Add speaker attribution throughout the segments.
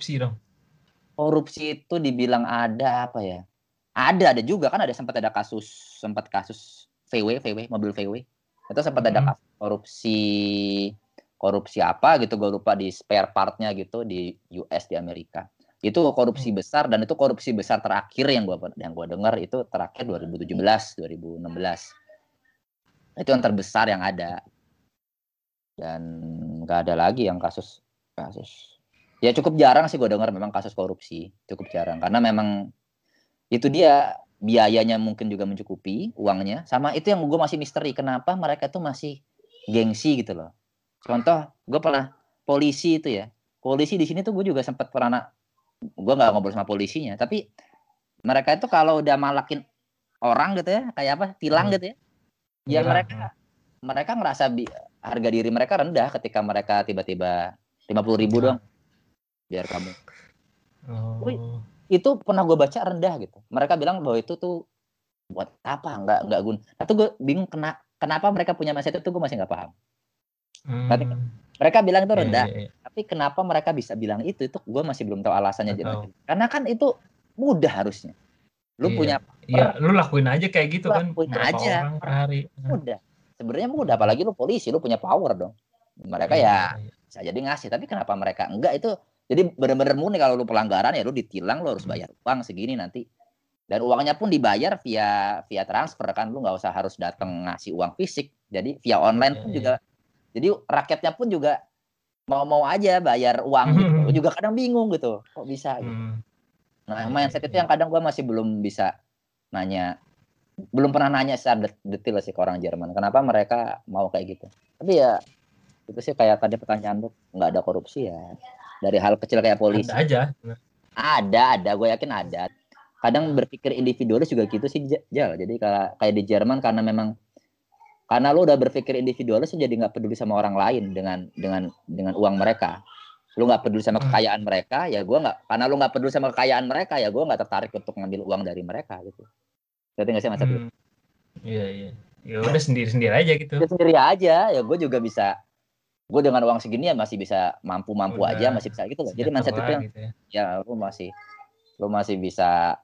Speaker 1: ada korupsi dong.
Speaker 2: Korupsi itu dibilang ada apa ya? Ada, ada juga kan ada sempat ada kasus sempat kasus VW, VW, mobil VW. Itu sempat ada
Speaker 1: Hmm.
Speaker 2: kasus korupsi korupsi apa gitu gue lupa di spare partnya gitu di US di Amerika. Itu korupsi besar dan itu korupsi besar terakhir yang gua yang gua dengar itu terakhir 2017, 2016. Itu yang terbesar yang ada. Dan nggak ada lagi yang kasus kasus. Ya cukup jarang sih gue dengar memang kasus korupsi, cukup jarang karena memang itu dia biayanya mungkin juga mencukupi uangnya sama itu yang gue masih misteri kenapa mereka tuh masih gengsi gitu loh contoh gue pernah polisi itu ya polisi di sini tuh gue juga sempat pernah gue nggak ngobrol sama polisinya tapi mereka itu kalau udah malakin orang gitu ya kayak apa tilang
Speaker 1: Hmm.
Speaker 2: gitu ya ya
Speaker 1: Iya.
Speaker 2: mereka mereka ngerasa bi- harga diri mereka rendah ketika mereka tiba-tiba lima puluh ribu
Speaker 1: Iya.
Speaker 2: dong biar kamu
Speaker 1: Oh.
Speaker 2: Wih. itu pernah gue baca rendah gitu. Mereka bilang bahwa itu tuh buat apa? Nggak nggak guna. Tapi gue bingung kena, kenapa mereka punya mindset itu gue masih nggak paham.
Speaker 1: Hmm.
Speaker 2: Tapi- Mereka bilang itu
Speaker 1: Iya,
Speaker 2: rendah,
Speaker 1: iya, iya.
Speaker 2: tapi kenapa mereka bisa bilang itu? Itu gue masih belum tahu alasannya. Jadi. Karena kan itu mudah harusnya. Lu
Speaker 1: Iya.
Speaker 2: punya
Speaker 1: Iya, lu lakuin aja kayak gitu kan.
Speaker 2: Lakuin aja.
Speaker 1: orang per hari.
Speaker 2: mudah. Sebenarnya mudah, apalagi lu polisi, lu punya power dong. Mereka
Speaker 1: Iya,
Speaker 2: ya
Speaker 1: iya.
Speaker 2: bisa jadi ngasih, tapi kenapa mereka enggak itu? Jadi benar-benar murni kalau lu pelanggaran ya lu ditilang, lu harus bayar uang segini nanti. Dan uangnya pun dibayar via via transfer kan, lu nggak usah harus datang ngasih uang fisik. Jadi via online pun
Speaker 1: Iya,
Speaker 2: juga. Jadi rakyatnya pun juga mau-mau aja bayar uang gitu. Lu juga kadang bingung gitu, kok bisa gitu.
Speaker 1: Hmm.
Speaker 2: Nah,
Speaker 1: Iya,
Speaker 2: mindset itu
Speaker 1: iya.
Speaker 2: yang kadang gua masih belum bisa nanya, belum pernah nanya secara det- detail sih ke orang Jerman. Kenapa mereka mau kayak gitu? Tapi ya itu sih kayak tadi pertanyaan lu nggak ada korupsi ya. Dari hal kecil kayak polisi.
Speaker 1: Ada aja.
Speaker 2: Ada, ada, gue yakin ada. Kadang berpikir individualis juga gitu sih, Ja- Jal. Jadi kayak kayak di Jerman karena memang karena lu udah berpikir individualis jadi nggak peduli sama orang lain dengan dengan dengan uang mereka. Lu nggak peduli sama kekayaan mereka, ya gua nggak. Karena lu nggak peduli sama kekayaan mereka, ya gua nggak tertarik untuk ngambil uang dari mereka gitu. Ngerti nggak sih maksud lu?
Speaker 1: Hmm. Iya, iya. Ya udah sendiri-sendiri aja gitu.
Speaker 2: Sendiri aja, ya gue juga bisa. Gue dengan uang segini ya masih bisa mampu-mampu
Speaker 1: Udah
Speaker 2: aja, masih bisa gitu loh. Jadi mindset itu yang
Speaker 1: gitu ya.
Speaker 2: ya lu masih lu masih bisa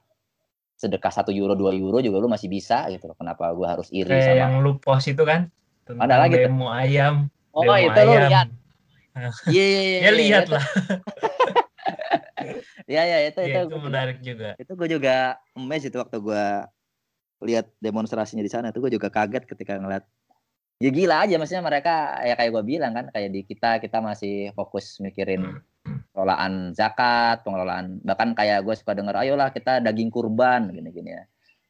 Speaker 2: sedekah satu euro dua euro juga lu masih bisa gitu loh. Kenapa gua harus iri
Speaker 1: Kayak
Speaker 2: sama
Speaker 1: yang lu post itu kan tentang
Speaker 2: Ada lagi tuh.
Speaker 1: demo ayam.
Speaker 2: Oh
Speaker 1: demo
Speaker 2: itu lu
Speaker 1: ayam.
Speaker 2: lihat. Iya iya iya.
Speaker 1: Ya lihat
Speaker 2: itu-
Speaker 1: lah.
Speaker 2: Iya iya itu itu,
Speaker 1: Ya, itu
Speaker 2: juga-
Speaker 1: menarik juga.
Speaker 2: itu gue juga amazed itu waktu gue lihat demonstrasinya di sana itu gue juga kaget ketika ngeliat ya gila aja maksudnya mereka ya kayak gue bilang kan kayak di kita kita masih fokus mikirin pengelolaan zakat pengelolaan bahkan kayak gue suka denger ayolah kita daging kurban gini-gini ya.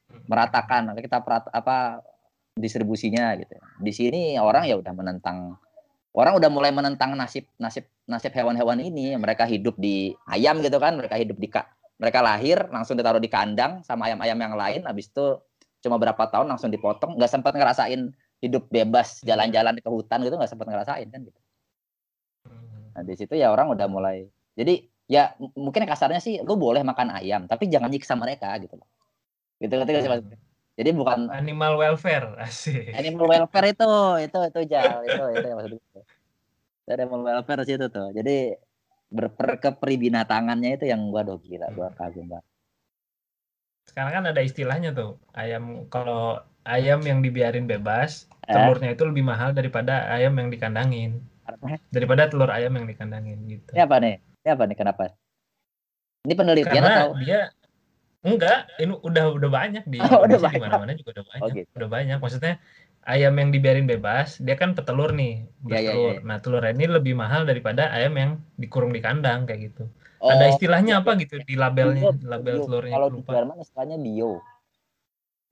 Speaker 2: Meratakan kita perat, apa distribusinya gitu. Di sini orang ya udah menentang orang udah mulai menentang nasib nasib nasib hewan-hewan ini. Mereka hidup di ayam gitu kan mereka hidup di ka- mereka lahir langsung ditaruh di kandang sama ayam-ayam yang lain. Habis itu cuma berapa tahun langsung dipotong. Nggak sempat ngerasain hidup bebas jalan-jalan ke hutan gitu nggak sempat ngerasain kan gitu. Nah di situ ya orang udah mulai jadi ya mungkin kasarnya sih lu boleh makan ayam tapi jangan nyiksa mereka gitu loh. Gitu nggak sih maksudnya? Jadi bukan
Speaker 1: Animal welfare asik.
Speaker 2: animal welfare itu itu itu jal itu itu yang maksud gue. Itu animal welfare sih itu tuh. Jadi berper kepribinatangannya itu yang gua doh gila gua kagum banget.
Speaker 1: Sekarang kan ada istilahnya tuh. Ayam kalau ayam yang dibiarin bebas,
Speaker 2: Eh?
Speaker 1: telurnya itu lebih mahal daripada ayam yang dikandangin. Daripada telur ayam yang dikandangin gitu.
Speaker 2: ini apa nih ini apa nih kenapa ini penelitian
Speaker 1: Karena
Speaker 2: atau
Speaker 1: dia enggak, ini udah udah banyak di
Speaker 2: Oh, udah banyak.
Speaker 1: mana-mana juga udah banyak.
Speaker 2: Oh, gitu.
Speaker 1: Udah banyak. Maksudnya ayam yang dibiarin bebas, dia kan petelur nih,
Speaker 2: Ya, ya,
Speaker 1: bertelur.
Speaker 2: ya.
Speaker 1: Nah, telurnya ini lebih mahal daripada ayam yang dikurung di kandang kayak gitu.
Speaker 2: Oh,
Speaker 1: Ada istilahnya apa gitu di labelnya,
Speaker 2: bio,
Speaker 1: label
Speaker 2: bio.
Speaker 1: telurnya
Speaker 2: kalau di. Jerman istilahnya bio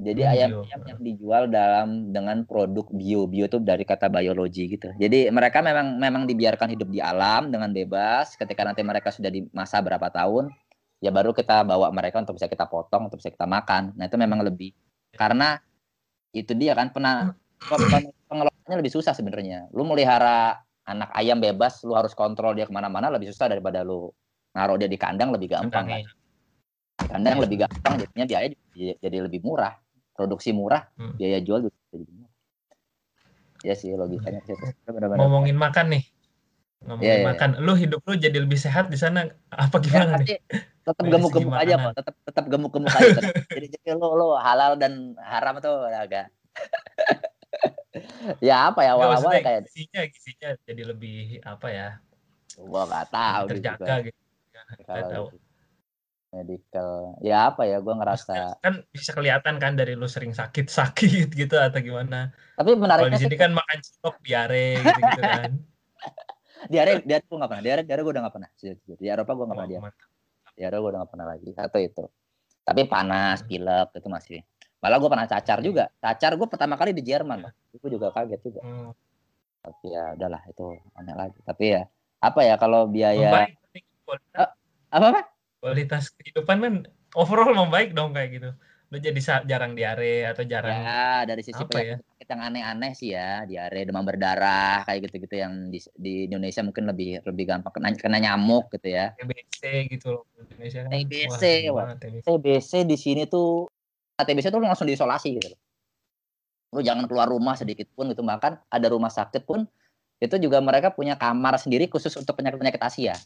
Speaker 2: jadi
Speaker 1: Hmm,
Speaker 2: ayam
Speaker 1: bio.
Speaker 2: ayam yang dijual dalam dengan produk bio. Bio itu dari kata biologi gitu. Jadi mereka memang memang dibiarkan hidup di alam dengan bebas. Ketika nanti mereka sudah di masa berapa tahun ya baru kita bawa mereka untuk bisa kita potong untuk bisa kita makan. Nah itu memang lebih. Karena itu dia kan pernah pengelolaannya lebih susah sebenarnya. Lu melihara anak ayam bebas lu harus kontrol dia ke mana-mana lebih susah daripada lu naruh dia di kandang lebih gampang kan. Kandang lebih gampang jadinya biaya jadi lebih murah produksi murah
Speaker 1: Hmm.
Speaker 2: biaya jual juga jadi murah ya sih logikanya sih itu. Benar-benar.
Speaker 1: Ngomongin makan nih.
Speaker 2: Iya,
Speaker 1: boleh
Speaker 2: iya.
Speaker 1: makan. Lu hidup lu jadi lebih sehat di sana apa
Speaker 2: Ya
Speaker 1: gimana nih?
Speaker 2: pasti tetap gemuk-gemuk aja kok, tetap tetap gemuk-gemuk aja. tetap. Jadi jadi lu lu halal dan haram tuh agak ya apa ya
Speaker 1: Nggak,
Speaker 2: awal-awal
Speaker 1: maksudnya
Speaker 2: kayak
Speaker 1: gizinya gizinya jadi lebih apa ya?
Speaker 2: gua nggak tahu nih
Speaker 1: terjaga gitu. Nggak
Speaker 2: kalau
Speaker 1: tahu.
Speaker 2: Gitu. medical. Ya apa ya
Speaker 1: Maksudnya
Speaker 2: ngerasa
Speaker 1: kan bisa kelihatan kan dari lu sering sakit-sakit gitu atau gimana.
Speaker 2: tapi
Speaker 1: Kalau
Speaker 2: menariknya
Speaker 1: di sini kan makan cilok diare gitu-gitu kan.
Speaker 2: diare diare gua nggak pernah. Diare diare gua udah nggak pernah. Di Eropa gua nggak pernah diare
Speaker 1: mantap.
Speaker 2: di Eropa gua udah nggak pernah lagi. Satu itu. Tapi panas pilek itu masih. Malah gua pernah cacar juga. Cacar gua pertama kali di Jerman itu juga kaget juga.
Speaker 1: Hmm.
Speaker 2: tapi ya udahlah itu aneh lagi. Tapi ya apa ya kalau biaya
Speaker 1: Membaik
Speaker 2: apa apa
Speaker 1: kualitas kehidupan kan overall membaik dong kayak gitu. Lu jadi jarang diare atau jarang
Speaker 2: ya dari sisi
Speaker 1: apa ya?
Speaker 2: penyakit yang aneh-aneh sih ya diare demam berdarah kayak gitu-gitu yang di, di Indonesia mungkin lebih lebih gampang kena, kena nyamuk gitu ya
Speaker 1: TBC gitu loh Indonesia kan.
Speaker 2: TBC,
Speaker 1: Wah,
Speaker 2: wah.
Speaker 1: TBC.
Speaker 2: TBC di sini tuh TBC tuh langsung diisolasi gitu loh. Lu jangan keluar rumah sedikit pun gitu bahkan ada rumah sakit pun itu juga mereka punya kamar sendiri khusus untuk penyakit-penyakit Asia.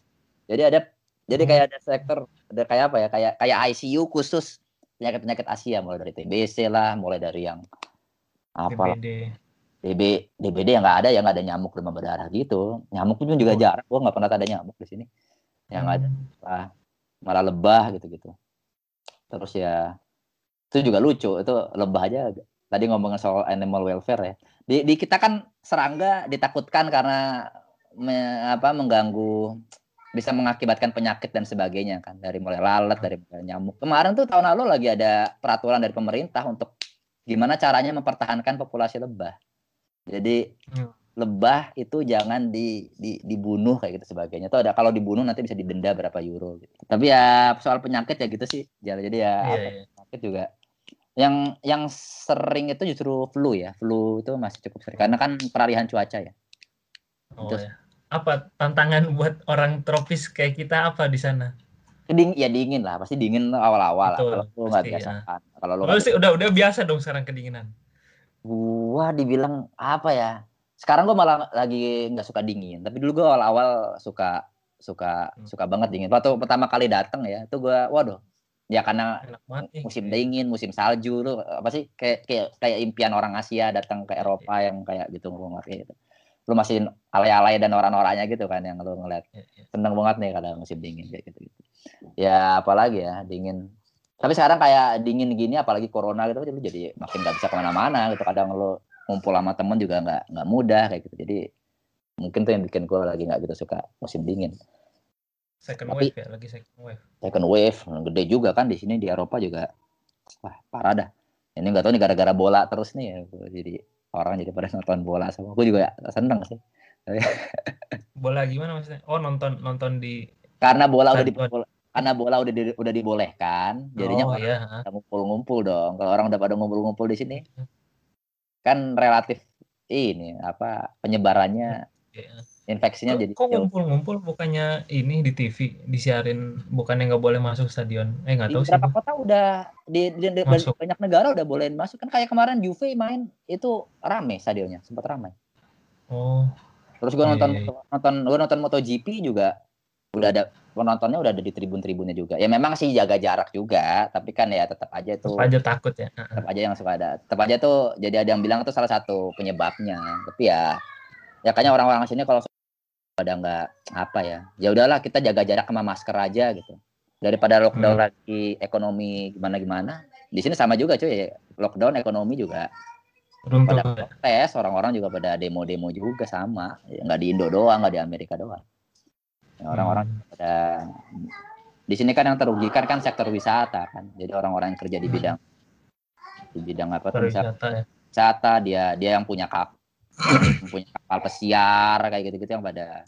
Speaker 2: Jadi ada jadi
Speaker 1: Hmm.
Speaker 2: kayak ada sektor ada kayak apa ya kayak kayak ICU khusus penyakit-penyakit Asia mulai dari TBC lah, mulai dari yang apa
Speaker 1: DBD.
Speaker 2: DB DBD yang nggak ada yang nggak ada nyamuk demam berdarah gitu. Nyamuk pun juga
Speaker 1: Oh.
Speaker 2: jarang. Gua nggak pernah ada nyamuk di sini. Yang ada
Speaker 1: Hmm.
Speaker 2: malah, malah lebah gitu-gitu. Terus ya itu juga lucu itu lebah aja. Tadi ngomongin soal animal welfare ya. Di, di kita kan serangga ditakutkan karena me- apa mengganggu bisa mengakibatkan penyakit dan sebagainya kan dari mulai lalat dari mulai nyamuk. Kemarin tuh tahun lalu lagi ada peraturan dari pemerintah untuk gimana caranya mempertahankan populasi lebah. Jadi
Speaker 1: Hmm.
Speaker 2: lebah itu jangan di, di- dibunuh kayak gitu sebagainya. Tuh ada kalau dibunuh nanti bisa didenda berapa euro gitu. Tapi ya soal penyakit ya gitu sih. Jadi ya apa,
Speaker 1: iya.
Speaker 2: penyakit juga yang yang sering itu justru flu ya. Flu itu masih cukup sering karena kan peralihan cuaca ya.
Speaker 1: Oh,
Speaker 2: Terus-
Speaker 1: ya. Apa tantangan buat orang tropis kayak kita apa di sana?
Speaker 2: Ding, ya dingin lah, pasti dingin awal-awal lah. Kalau lu nggak
Speaker 1: pasti,
Speaker 2: biasa
Speaker 1: ya.
Speaker 2: Kalau lu
Speaker 1: sih udah udah biasa dong sekarang kedinginan.
Speaker 2: gua dibilang apa ya? Sekarang gua malah lagi nggak suka dingin. Tapi dulu gua awal-awal suka suka
Speaker 1: Hmm.
Speaker 2: suka banget dingin. Waktu pertama kali datang ya, itu gua waduh. Ya karena
Speaker 1: banget
Speaker 2: musim dingin, musim salju lu apa sih kayak kayak kayak impian orang Asia datang ke Eropa yang kayak gitu ngomong kayak gitu. Lu masih alay-alay dan orang-orangnya gitu kan yang lu ngeliat.
Speaker 1: Iya, iya.
Speaker 2: Seneng banget nih kalau musim dingin kayak gitu gitu. Ya apalagi ya dingin. Tapi sekarang kayak dingin gini apalagi corona gitu lu jadi makin gak bisa ke mana-mana gitu. Kadang lu ngumpul sama temen juga nggak nggak mudah kayak gitu. Jadi mungkin tuh yang bikin gue lagi nggak gitu suka musim dingin.
Speaker 1: Second
Speaker 2: Tapi-
Speaker 1: wave ya, lagi second wave.
Speaker 2: second wave gede juga kan di sini di Eropa juga wah parah dah ini nggak tahu nih gara-gara bola terus nih ya jadi orang jadi pada nonton bola sama gue juga seneng sih.
Speaker 1: Bola gimana maksudnya? Oh, nonton nonton di
Speaker 2: karena bola udah di, karena bola udah di- udah dibolehkan jadinya
Speaker 1: Oh iya,
Speaker 2: ngumpul-ngumpul dong. Kalau orang udah pada ngumpul-ngumpul di sini kan relatif ini apa penyebarannya
Speaker 1: Iya.
Speaker 2: Infeksinya
Speaker 1: Kok,
Speaker 2: jadi
Speaker 1: kok ngumpul-ngumpul bukannya ini di TV disiarin bukannya nggak boleh masuk stadion? Eh nggak tahu sih.
Speaker 2: beberapa
Speaker 1: gua.
Speaker 2: kota udah di, di, di-
Speaker 1: Masuk.
Speaker 2: banyak negara udah bolehin masuk kan kayak kemarin Juve main itu rame stadionnya sempat ramai
Speaker 1: Oh,
Speaker 2: Terus gue
Speaker 1: Iya,
Speaker 2: nonton
Speaker 1: iya,
Speaker 2: nonton gue nonton MotoGP juga udah ada penontonnya udah ada di tribun-tribunnya juga. Ya memang sih jaga jarak juga, tapi kan ya tetap aja itu
Speaker 1: tetap aja takut ya.
Speaker 2: Tetap aja yang suka ada. Tetap aja tuh jadi ada yang bilang itu salah satu penyebabnya. Tapi ya ya kayaknya orang-orang sini kalau pada nggak apa ya. Ya udahlah kita jaga jarak sama masker aja gitu. Daripada lockdown
Speaker 1: Hmm.
Speaker 2: lagi ekonomi gimana-gimana. Di sini sama juga cuy, lockdown ekonomi juga
Speaker 1: Runtuh
Speaker 2: pada protes orang-orang juga pada demo-demo juga sama nggak di Indo doang nggak di Amerika doang Ya, orang-orang
Speaker 1: Hmm.
Speaker 2: pada di sini kan yang terugikan kan sektor wisata kan jadi orang-orang yang kerja di
Speaker 1: Hmm.
Speaker 2: bidang di bidang apa tuh
Speaker 1: pariwisata ya.
Speaker 2: wisata dia dia yang punya kap punya kapal pesiar kayak gitu-gitu yang pada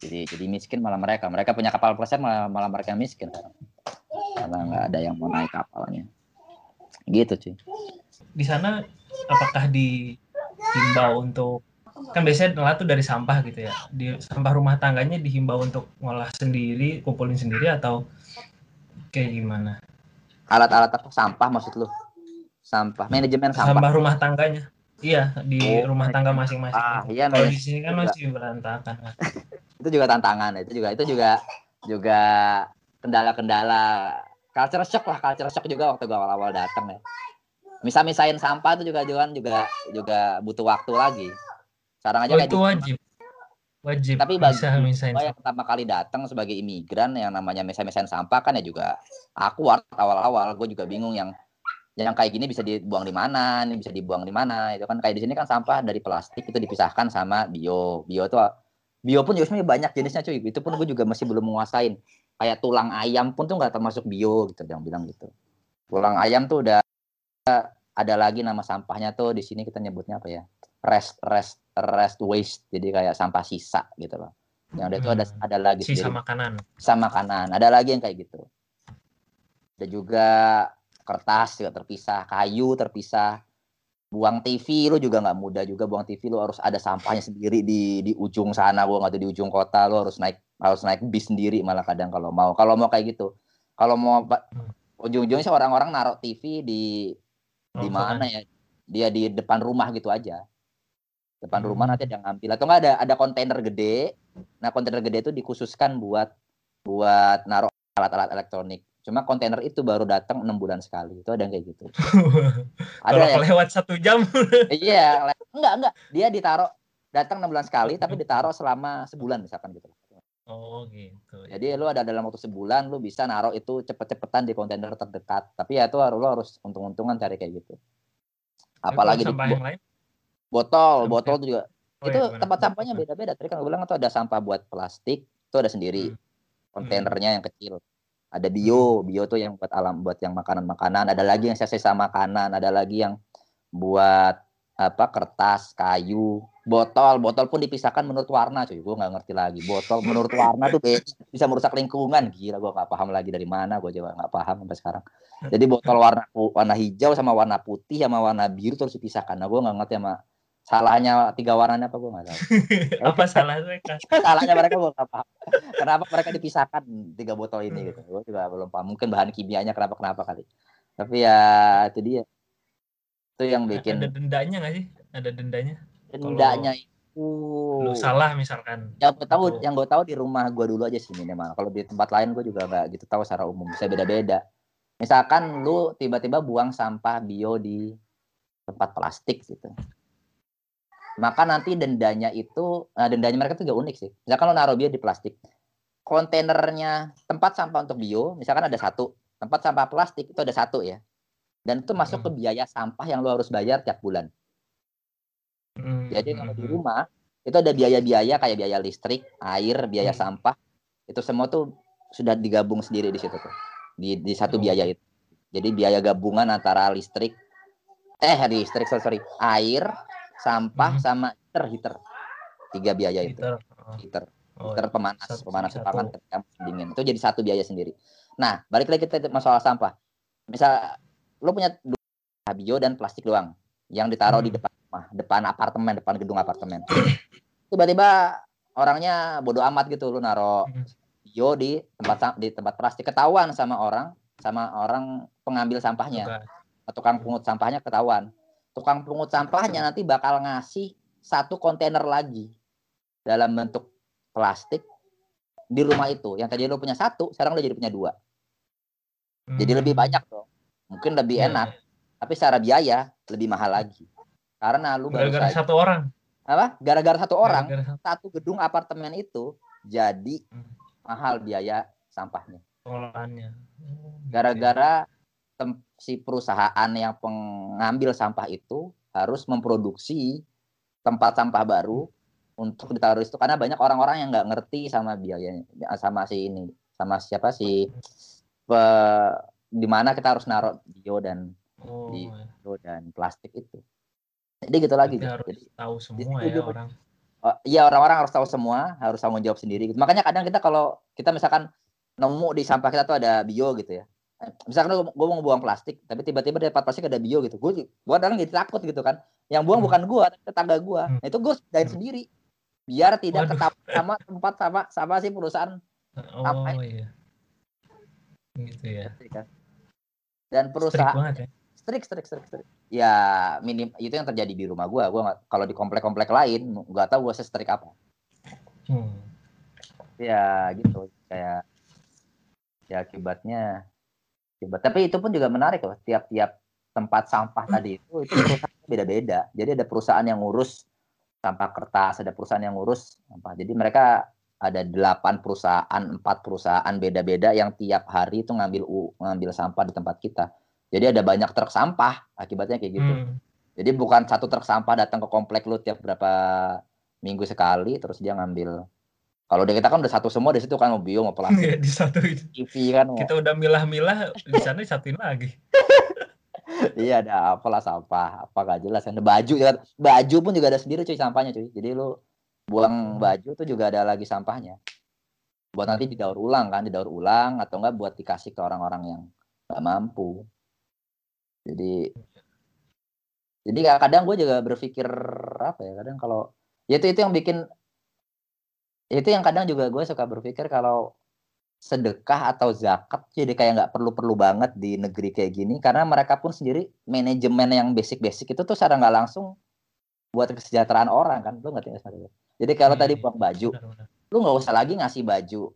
Speaker 2: jadi jadi miskin malah mereka. Mereka punya kapal pesiar malah, malah mereka miskin. Karena nggak ada yang mau naik kapalnya. Gitu cuy.
Speaker 1: Di sana apakah dihimbau untuk kan biasanya ngelah tuh dari sampah gitu ya. Di sampah rumah tangganya dihimbau untuk ngolah sendiri, kumpulin sendiri atau kayak gimana?
Speaker 2: alat-alat apa? Sampah maksud lu? Sampah. Manajemen sampah.
Speaker 1: Sampah rumah tangganya. Iya, di
Speaker 2: Oh,
Speaker 1: rumah tangga masing-masing.
Speaker 2: ah iya
Speaker 1: Kalau di sini kan
Speaker 2: juga.
Speaker 1: masih berantakan. kan.
Speaker 2: itu juga tantangan itu juga itu juga juga kendala-kendala culture shock lah culture shock juga waktu gue awal-awal datang ya misal-misain sampah itu juga juga juga juga butuh waktu lagi sekarang aja
Speaker 1: Oh,
Speaker 2: kayak
Speaker 1: itu
Speaker 2: di-
Speaker 1: wajib. Wajib.
Speaker 2: Tapi bagi
Speaker 1: bisa misain
Speaker 2: gue yang pertama kali datang sebagai imigran yang namanya misal-misain sampah kan ya juga awkward awal-awal gue juga bingung yang yang kayak gini bisa dibuang di mana nih bisa dibuang di mana itu kan. Kayak di sini kan sampah dari plastik itu dipisahkan sama bio. Bio tuh bio pun juga sebenarnya banyak jenisnya cuy. Itu pun gue juga masih belum menguasain. Kayak tulang ayam pun tuh nggak termasuk bio gitu yang bilang gitu. Tulang ayam tuh udah ada lagi nama sampahnya tuh di sini kita nyebutnya apa ya? Rest rest rest waste. Jadi kayak sampah sisa gitu loh. Yang ada itu ada
Speaker 1: Hmm.
Speaker 2: ada lagi
Speaker 1: sisa
Speaker 2: sendiri.
Speaker 1: makanan.
Speaker 2: sama kanan ada lagi yang kayak gitu. Ada juga kertas juga terpisah kayu terpisah. Buang TV lu juga nggak mudah juga buang TV lu harus ada sampahnya sendiri di di ujung sana gua nggak tahu di ujung kota lu harus naik harus naik bis sendiri malah kadang kalau mau. Kalau mau kayak gitu. Kalau mau ujung-ujungnya sih orang-orang naruh TV di di
Speaker 1: Oh,
Speaker 2: mana ya? Dia di depan rumah gitu aja. Depan rumah
Speaker 1: Hmm.
Speaker 2: nanti ada yang ngambil. Atau nggak ada ada kontainer gede. Nah kontainer gede itu dikhususkan buat buat naruh alat-alat elektronik cuma kontainer itu baru datang enam bulan sekali itu ada yang kayak gitu ada
Speaker 1: Kalau
Speaker 2: yang
Speaker 1: kelewat satu jam.
Speaker 2: iya le- enggak enggak dia ditaruh datang enam bulan sekali tapi ditaruh selama sebulan misalkan gitu
Speaker 1: Oh gitu.
Speaker 2: jadi lu ada dalam waktu sebulan lu bisa naruh itu cepet-cepetan di kontainer terdekat tapi ya itu harus lu harus untung-untungan cari kayak gitu apalagi di
Speaker 1: lain.
Speaker 2: botol
Speaker 1: Sampah-
Speaker 2: botol juga
Speaker 1: Oh,
Speaker 2: itu
Speaker 1: ya,
Speaker 2: tempat sampahnya beda-beda. Tadi kan gue bilang itu ada sampah buat plastik, itu ada sendiri.
Speaker 1: Hmm.
Speaker 2: Kontainernya yang kecil. Ada bio, bio tuh yang buat alam, buat yang makanan-makanan. Ada lagi yang sisa makanan, ada lagi yang buat apa kertas, kayu, botol, botol pun dipisahkan menurut warna, cuy. Gue nggak ngerti lagi. Botol menurut warna tuh bisa merusak lingkungan. Gila, gue nggak paham lagi dari mana. Gue juga nggak paham sampai sekarang. Jadi botol warna warna hijau sama warna putih sama warna biru terus dipisahkan. Nah, gue nggak ngerti sama salahnya tiga warnanya apa gue nggak tahu.
Speaker 1: Apa salahnya Kak?
Speaker 2: salahnya mereka gue nggak paham. Kenapa mereka dipisahkan tiga botol ini gitu? Gue juga belum paham. Mungkin bahan kimianya kenapa kenapa kali. Tapi ya itu dia. Itu yang bikin
Speaker 1: Ada dendanya nggak sih? Ada dendanya?
Speaker 2: dendanya itu.
Speaker 1: Lu salah misalkan.
Speaker 2: Yang gue tahu, yang gue tahu di rumah gue dulu aja sih minimal. Kalau di tempat lain gue juga nggak gitu tahu secara umum. Bisa beda-beda. Misalkan lu tiba-tiba buang sampah bio di tempat plastik gitu. Maka nanti dendanya itu, nah dendanya mereka tuh gak unik sih. Misalkan lo naruh bio di plastik, kontainernya tempat sampah untuk bio, misalkan ada satu, tempat sampah plastik itu ada satu ya. Dan itu masuk ke biaya sampah yang lo harus bayar tiap bulan.
Speaker 1: Hmm,
Speaker 2: Jadi
Speaker 1: hmm,
Speaker 2: kalau di
Speaker 1: hmm.
Speaker 2: rumah itu ada biaya-biaya kayak biaya listrik, air, biaya
Speaker 1: Hmm.
Speaker 2: sampah. Itu semua tuh sudah digabung sendiri di situ tuh. Di di satu biaya itu. Jadi biaya gabungan antara listrik eh listrik sorry, sorry. air, sampah
Speaker 1: Hmm.
Speaker 2: sama heater heater. Tiga biaya itu.
Speaker 1: Liter. Oh,
Speaker 2: Heater,
Speaker 1: oh,
Speaker 2: heater pemanas,
Speaker 1: satu-
Speaker 2: pemanas
Speaker 1: satu.
Speaker 2: pangan ketika dingin. Itu jadi satu biaya sendiri. Nah, balik lagi kita masalah sampah. Misal lu punya dua bio dan plastik doang yang ditaruh di
Speaker 1: Hmm.
Speaker 2: depan rumah, depan apartemen, depan gedung apartemen. Tiba-tiba orangnya bodoh amat gitu lu naruh
Speaker 1: Hmm.
Speaker 2: bio di tempat di tempat plastik ketahuan sama orang sama orang pengambil sampahnya tukang pungut sampahnya ketahuan tukang pungut sampahnya nanti bakal ngasih satu kontainer lagi dalam bentuk plastik di rumah itu. Yang tadi lu punya satu sekarang lu jadi punya dua. Jadi lebih
Speaker 1: Hmm.
Speaker 2: banyak dong. Mungkin lebih
Speaker 1: Iya,
Speaker 2: enak. tapi secara biaya lebih mahal lagi. Karena lu baru
Speaker 1: Gara-gara
Speaker 2: saja
Speaker 1: satu orang.
Speaker 2: apa? Gara-gara satu orang
Speaker 1: Gara-gara satu
Speaker 2: satu gedung apartemen itu jadi
Speaker 1: Hmm.
Speaker 2: mahal biaya sampahnya.
Speaker 1: Pengolahannya.
Speaker 2: Gara-gara si perusahaan yang pengambil sampah itu harus memproduksi tempat sampah baru untuk ditaruh di situ karena banyak orang-orang yang nggak ngerti sama biayanya sama si ini sama siapa si pe, di mana kita harus naruh bio dan
Speaker 1: Oh,
Speaker 2: di-
Speaker 1: ya.
Speaker 2: bio dan plastik itu jadi gitu lagi
Speaker 1: harus
Speaker 2: jadi
Speaker 1: tahu semua
Speaker 2: jadi
Speaker 1: ya
Speaker 2: itu-
Speaker 1: orang.
Speaker 2: Oh, iya orang-orang harus tahu semua, harus tanggung jawab sendiri. Gitu. Makanya kadang kita kalau kita misalkan nemu di sampah kita tuh ada bio gitu ya. Misalkan gue mau buang plastik, tapi tiba-tiba di tempat plastik ada bio gitu. Gue gue kadang jadi takut gitu kan. Yang buang
Speaker 1: Hmm.
Speaker 2: bukan gue, tapi tetangga gue.
Speaker 1: Hmm.
Speaker 2: Nah, itu gue pindahin
Speaker 1: Hmm.
Speaker 2: sendiri. Biar tidak ketahuan sama tempat sama sama si perusahaan
Speaker 1: Oh
Speaker 2: Apa
Speaker 1: iya. Gitu ya.
Speaker 2: kan. Dan perusahaan
Speaker 1: banget ya.
Speaker 2: strik strik strik strik. Ya minim itu yang terjadi di rumah gue. Gue kalau di komplek-komplek lain nggak tahu gue strik apa.
Speaker 1: Hmm.
Speaker 2: ya gitu kayak ya akibatnya akibat tapi itu pun juga menarik loh tiap-tiap tempat sampah tadi itu itu perusahaan beda-beda. Jadi ada perusahaan yang ngurus sampah kertas ada perusahaan yang ngurus sampah. Jadi mereka ada delapan perusahaan empat perusahaan beda-beda yang tiap hari itu ngambil ngambil sampah di tempat kita. Jadi ada banyak truk sampah akibatnya kayak gitu. Hmm. jadi bukan satu truk sampah datang ke komplek lu tiap berapa minggu sekali terus dia ngambil kalau di kita kan udah satu semua di situ kan mau bio mau plastik.
Speaker 1: Iya, di satu.
Speaker 2: TV kan.
Speaker 1: Kita udah milah-milah di sana disatuin lagi.
Speaker 2: iya ada apalah sampah apa gak jelas kan baju ya baju pun juga ada sendiri cuy sampahnya cuy jadi lu buang hmm. baju tuh juga ada lagi sampahnya buat nanti didaur ulang kan didaur ulang atau enggak buat dikasih ke orang-orang yang gak mampu jadi jadi kadang gue juga berpikir apa ya kadang kalau ya itu itu yang bikin itu yang kadang juga gue suka berpikir kalau sedekah atau zakat jadi kayak nggak perlu-perlu banget di negeri kayak gini. Karena mereka pun sendiri manajemen yang basic-basic itu tuh secara nggak langsung buat kesejahteraan orang kan. Lu ngerti nggak jadi kalau hmm, tadi buang baju lu nggak usah lagi ngasih baju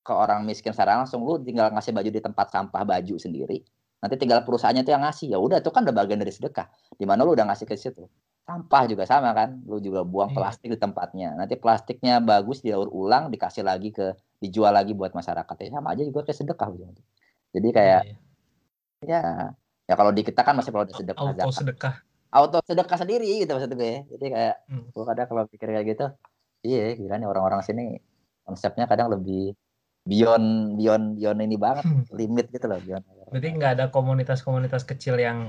Speaker 2: ke orang miskin secara langsung. Lu tinggal ngasih baju di tempat sampah baju sendiri. Nanti tinggal perusahaannya tuh yang ngasih. Ya udah itu kan udah bagian dari sedekah. Di mana lu udah ngasih ke situ sampah juga sama kan lu juga buang iya. plastik di tempatnya nanti plastiknya bagus didaur ulang dikasih lagi ke dijual lagi buat masyarakat ya sama aja juga kayak sedekah gitu jadi kayak iya, iya. ya ya kalau di kita kan masih perlu ada sedekah
Speaker 1: auto zakat. sedekah
Speaker 2: auto sedekah sendiri gitu maksud gue ya. jadi kayak hmm. gue kadang kalau pikir kayak gitu iya gila nih orang-orang sini konsepnya kadang lebih beyond beyond beyond ini banget hmm. limit gitu loh beyond
Speaker 1: berarti nggak ada komunitas-komunitas kecil yang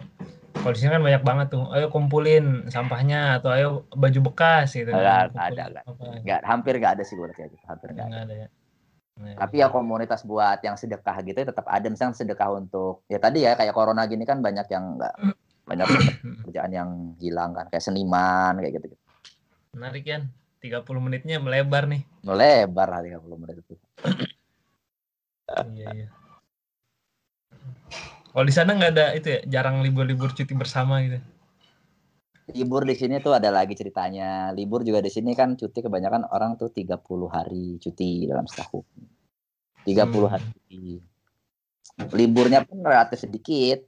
Speaker 1: kalau di sini kan banyak banget tuh. Ayo kumpulin sampahnya atau ayo baju bekas gitu
Speaker 2: nggak kan. ada nggak. Nggak hampir nggak ada sih gue kayak gitu hampir nggak ada, ada ya. Nah, tapi ya komunitas buat yang sedekah gitu ya tetap ada. Misalnya sedekah untuk ya tadi ya kayak corona gini kan banyak yang nggak banyak kerjaan yang hilang kan. Kayak seniman kayak gitu, -gitu.
Speaker 1: menarik kan 30 menitnya melebar nih.
Speaker 2: Melebar lah 30 menit itu.
Speaker 1: Iya iya kalau di sana nggak ada itu ya, jarang libur-libur cuti bersama gitu.
Speaker 2: Libur di sini tuh ada lagi ceritanya. Libur juga di sini kan cuti kebanyakan orang tuh 30 hari cuti dalam setahun. 30 hmm. hari cuti. Liburnya pun relatif sedikit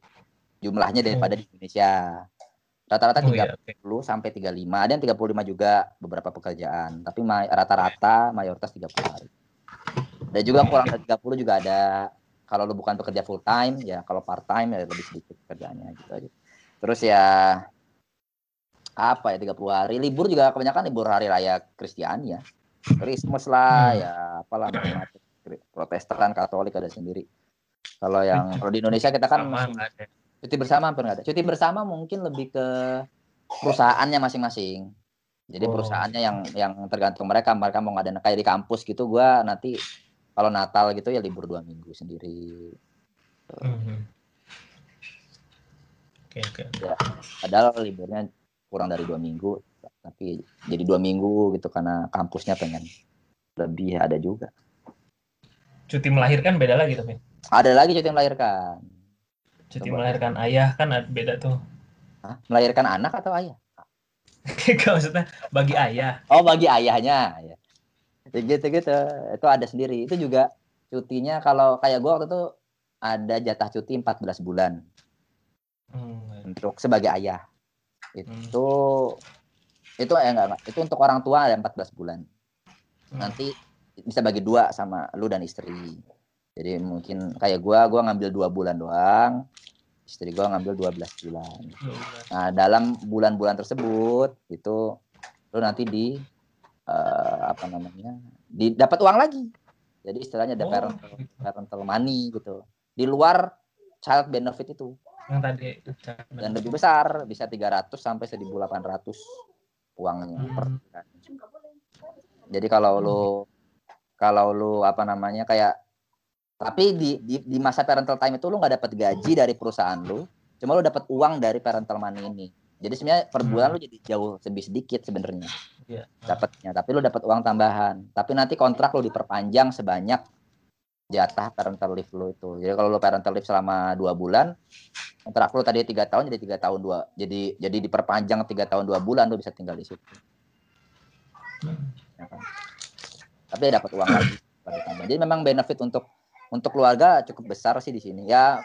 Speaker 2: jumlahnya daripada oh. di Indonesia. Rata-rata oh, 30 iya, okay. sampai 35. Ada yang 35 juga beberapa pekerjaan, tapi rata-rata mayoritas 30 hari. Dan juga kurang dari 30 juga ada kalau lu bukan bekerja full time ya kalau part time ya lebih sedikit kerjanya gitu aja. Terus ya apa ya 30 hari. Libur juga kebanyakan libur hari raya Kristiani ya. Christmas lah hmm. ya apalah Protestan Katolik ada sendiri. Kalau yang kalau di Indonesia kita kan cuti bersama hampir nggak ada. Cuti bersama mungkin lebih ke perusahaannya masing-masing. Jadi oh. perusahaannya yang yang tergantung mereka. Mereka mau ngadain kayak di kampus gitu gue nanti kalau Natal gitu ya libur dua minggu sendiri mm-hmm.
Speaker 1: oke oke
Speaker 2: ya padahal liburnya kurang dari dua minggu tapi jadi dua minggu gitu karena kampusnya pengen lebih ada juga
Speaker 1: cuti melahirkan beda lagi tapi
Speaker 2: ada lagi cuti melahirkan
Speaker 1: cuti Coba. melahirkan ayah kan beda tuh
Speaker 2: Hah? melahirkan anak atau ayah
Speaker 1: Gak maksudnya bagi ayah.
Speaker 2: Oh bagi ayahnya. Ya gitu gitu. Itu ada sendiri. Itu juga cutinya kalau kayak gue waktu itu ada jatah cuti 14 bulan. Hmm. untuk sebagai ayah. Itu hmm. itu eh enggak, enggak. Itu untuk orang tua ada 14 bulan. Hmm. nanti bisa bagi dua sama lu dan istri. Jadi mungkin kayak gue gue ngambil dua bulan doang. Istri gue ngambil 12 bulan. Nah dalam bulan-bulan tersebut itu lu nanti di uh, apa namanya didapat uang lagi. Jadi istilahnya ada oh. parental, parental money gitu. Di luar child benefit itu.
Speaker 1: Yang tadi
Speaker 2: dan lebih besar bisa 300 sampai 1800 uangnya hmm. per bulan. Jadi kalau lu kalau lu apa namanya kayak tapi di, di di masa parental time itu lu nggak dapat gaji dari perusahaan lu cuma lu dapat uang dari parental money ini. Jadi sebenarnya per bulan hmm. lu jadi jauh lebih sedikit sebenarnya yeah. dapatnya. Tapi lu dapat uang tambahan. Tapi nanti kontrak lu diperpanjang sebanyak jatah parental leave lu itu. Jadi kalau lu parental leave selama dua bulan kontrak lu tadi tiga tahun jadi tiga tahun dua. Jadi jadi diperpanjang tiga tahun dua bulan lu bisa tinggal di situ. Ya kan? tapi dapat uang lagi. Jadi memang benefit untuk untuk keluarga cukup besar sih di sini. Ya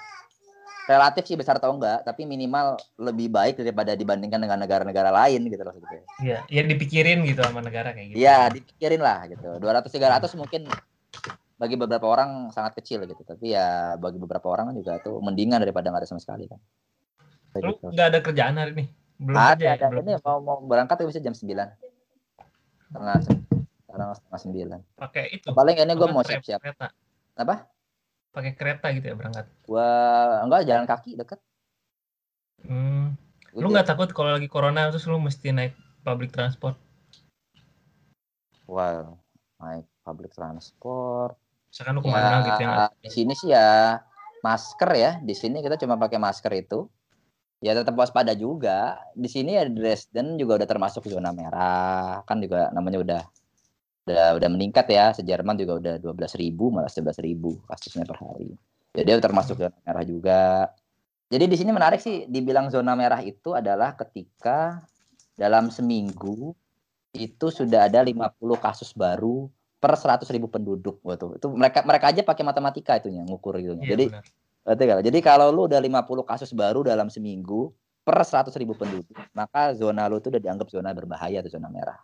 Speaker 2: relatif sih besar atau enggak tapi minimal lebih baik daripada dibandingkan dengan negara-negara lain gitu loh gitu.
Speaker 1: Iya, yang dipikirin gitu sama negara kayak gitu.
Speaker 2: Iya, dipikirin lah gitu. 200 300 mungkin bagi beberapa orang sangat kecil gitu, tapi ya bagi beberapa orang juga tuh mendingan daripada nggak ada sama sekali kan.
Speaker 1: Lu gitu. nggak ada kerjaan hari ini?
Speaker 2: Belum ada, ya? ada. Belum. Ini mau mau berangkat tuh bisa jam 9. Setengah sekarang setengah 9.
Speaker 1: Pakai itu.
Speaker 2: Paling ini gue mau siap-siap. Apa?
Speaker 1: Pakai kereta gitu ya berangkat?
Speaker 2: Gua enggak jalan kaki deket.
Speaker 1: Hmm. Lu nggak takut kalau lagi corona terus lu mesti naik public transport?
Speaker 2: Wow, naik public transport.
Speaker 1: Misalkan lu ke mana ya, gitu ya?
Speaker 2: Di sini sih ya masker ya. Di sini kita cuma pakai masker itu. Ya tetap waspada juga. Di sini ya Dresden juga udah termasuk zona merah. Kan juga namanya udah udah udah meningkat ya. Sejerman juga udah 12 ribu malah 11 ribu kasusnya per hari. Jadi dia termasuk zona merah juga. Jadi di sini menarik sih dibilang zona merah itu adalah ketika dalam seminggu itu sudah ada 50 kasus baru per 100 ribu penduduk waktu itu mereka mereka aja pakai matematika itunya ngukur gitu. Iya, jadi betul Jadi kalau lu udah 50 kasus baru dalam seminggu per 100 ribu penduduk, maka zona lu itu udah dianggap zona berbahaya atau zona merah.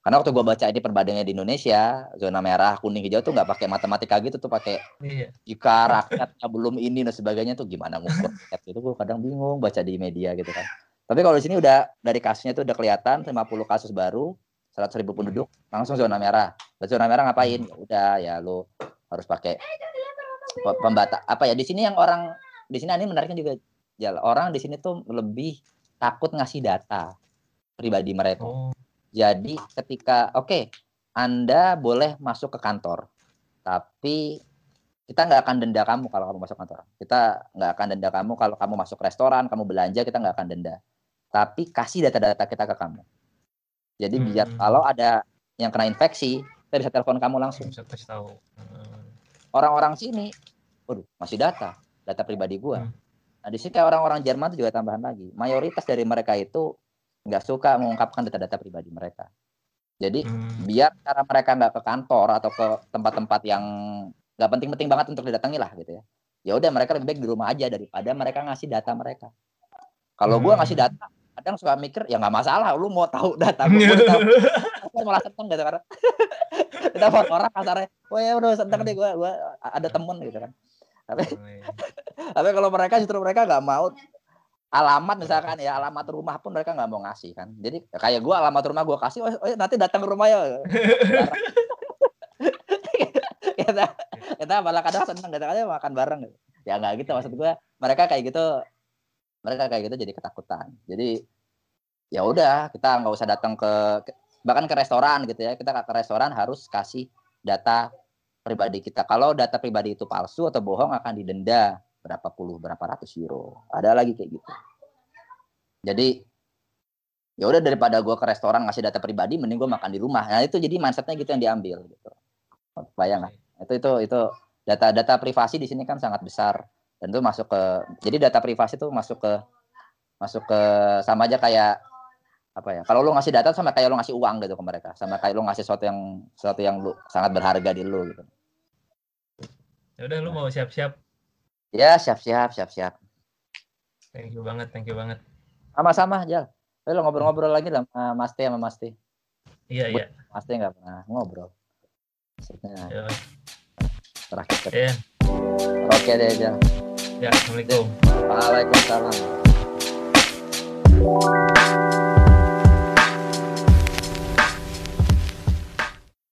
Speaker 2: Karena waktu gue baca ini perbandingannya di Indonesia, zona merah, kuning, hijau tuh nggak pakai matematika gitu tuh pakai iya. jika rakyat belum ini dan sebagainya tuh gimana ngukur rakyat itu gue kadang bingung baca di media gitu kan. Tapi kalau di sini udah dari kasusnya tuh udah kelihatan 50 kasus baru, 100 ribu penduduk, langsung zona merah. Zona merah ngapain? Ya udah ya lu harus pakai pembata apa ya di sini yang orang di sini ini menariknya juga ya orang di sini tuh lebih takut ngasih data pribadi mereka. Oh jadi ketika oke, okay, Anda boleh masuk ke kantor, tapi kita nggak akan denda kamu kalau kamu masuk kantor. Kita nggak akan denda kamu kalau kamu masuk restoran, kamu belanja, kita nggak akan denda. Tapi kasih data-data kita ke kamu. Jadi hmm. biar kalau ada yang kena infeksi, kita bisa telepon kamu langsung. Bisa kasih tahu. Hmm. Orang-orang sini, waduh, masih data, data pribadi gua. Hmm. Nah, di sini kayak orang-orang Jerman itu juga tambahan lagi. Mayoritas dari mereka itu nggak suka mengungkapkan data-data pribadi mereka. Jadi hmm. biar cara mereka nggak ke kantor atau ke tempat-tempat yang nggak penting-penting banget untuk didatangi lah gitu ya. Ya udah mereka lebih baik di rumah aja daripada mereka ngasih data mereka. Kalau hmm. gue ngasih data, kadang suka mikir ya nggak masalah, lu mau tahu data gue, gue malah seneng gitu karena kita orang kasarnya, wah ya udah seneng deh gue, gue ada temen gitu kan. Tapi, oh, iya. tapi kalau mereka justru mereka nggak mau alamat misalkan ya alamat rumah pun mereka nggak mau ngasih kan. Jadi kayak gue alamat rumah gue kasih oh, oh nanti datang ke rumah ya. Kita kita malah kadang seneng kadang makan bareng gitu. ya nggak gitu maksud gue mereka kayak gitu mereka kayak gitu jadi ketakutan. Jadi ya udah kita nggak usah datang ke bahkan ke restoran gitu ya kita ke restoran harus kasih data pribadi kita. Kalau data pribadi itu palsu atau bohong akan didenda berapa puluh berapa ratus euro. Ada lagi kayak gitu. Jadi ya udah daripada gue ke restoran ngasih data pribadi mending gue makan di rumah. Nah itu jadi mindsetnya gitu yang diambil gitu. Bayang lah. Itu itu itu data data privasi di sini kan sangat besar. Dan itu masuk ke jadi data privasi itu masuk ke masuk ke sama aja kayak apa ya kalau lu ngasih data sama kayak lu ngasih uang gitu ke mereka. Sama kayak lu ngasih sesuatu yang sesuatu yang lu sangat berharga di lu gitu.
Speaker 1: Ya udah lu mau siap-siap
Speaker 2: Ya, siap-siap, siap-siap.
Speaker 1: Thank you banget, thank you banget.
Speaker 2: Sama-sama, aja. Ayo lo ngobrol-ngobrol lagi lah sama Mas T sama Mas T.
Speaker 1: Iya, iya.
Speaker 2: Mas T nggak pernah ngobrol. Maksudnya. Ya. Terakhir.
Speaker 1: Iya.
Speaker 2: Oke deh, Jal.
Speaker 1: Ya, Assalamualaikum.
Speaker 2: Waalaikumsalam.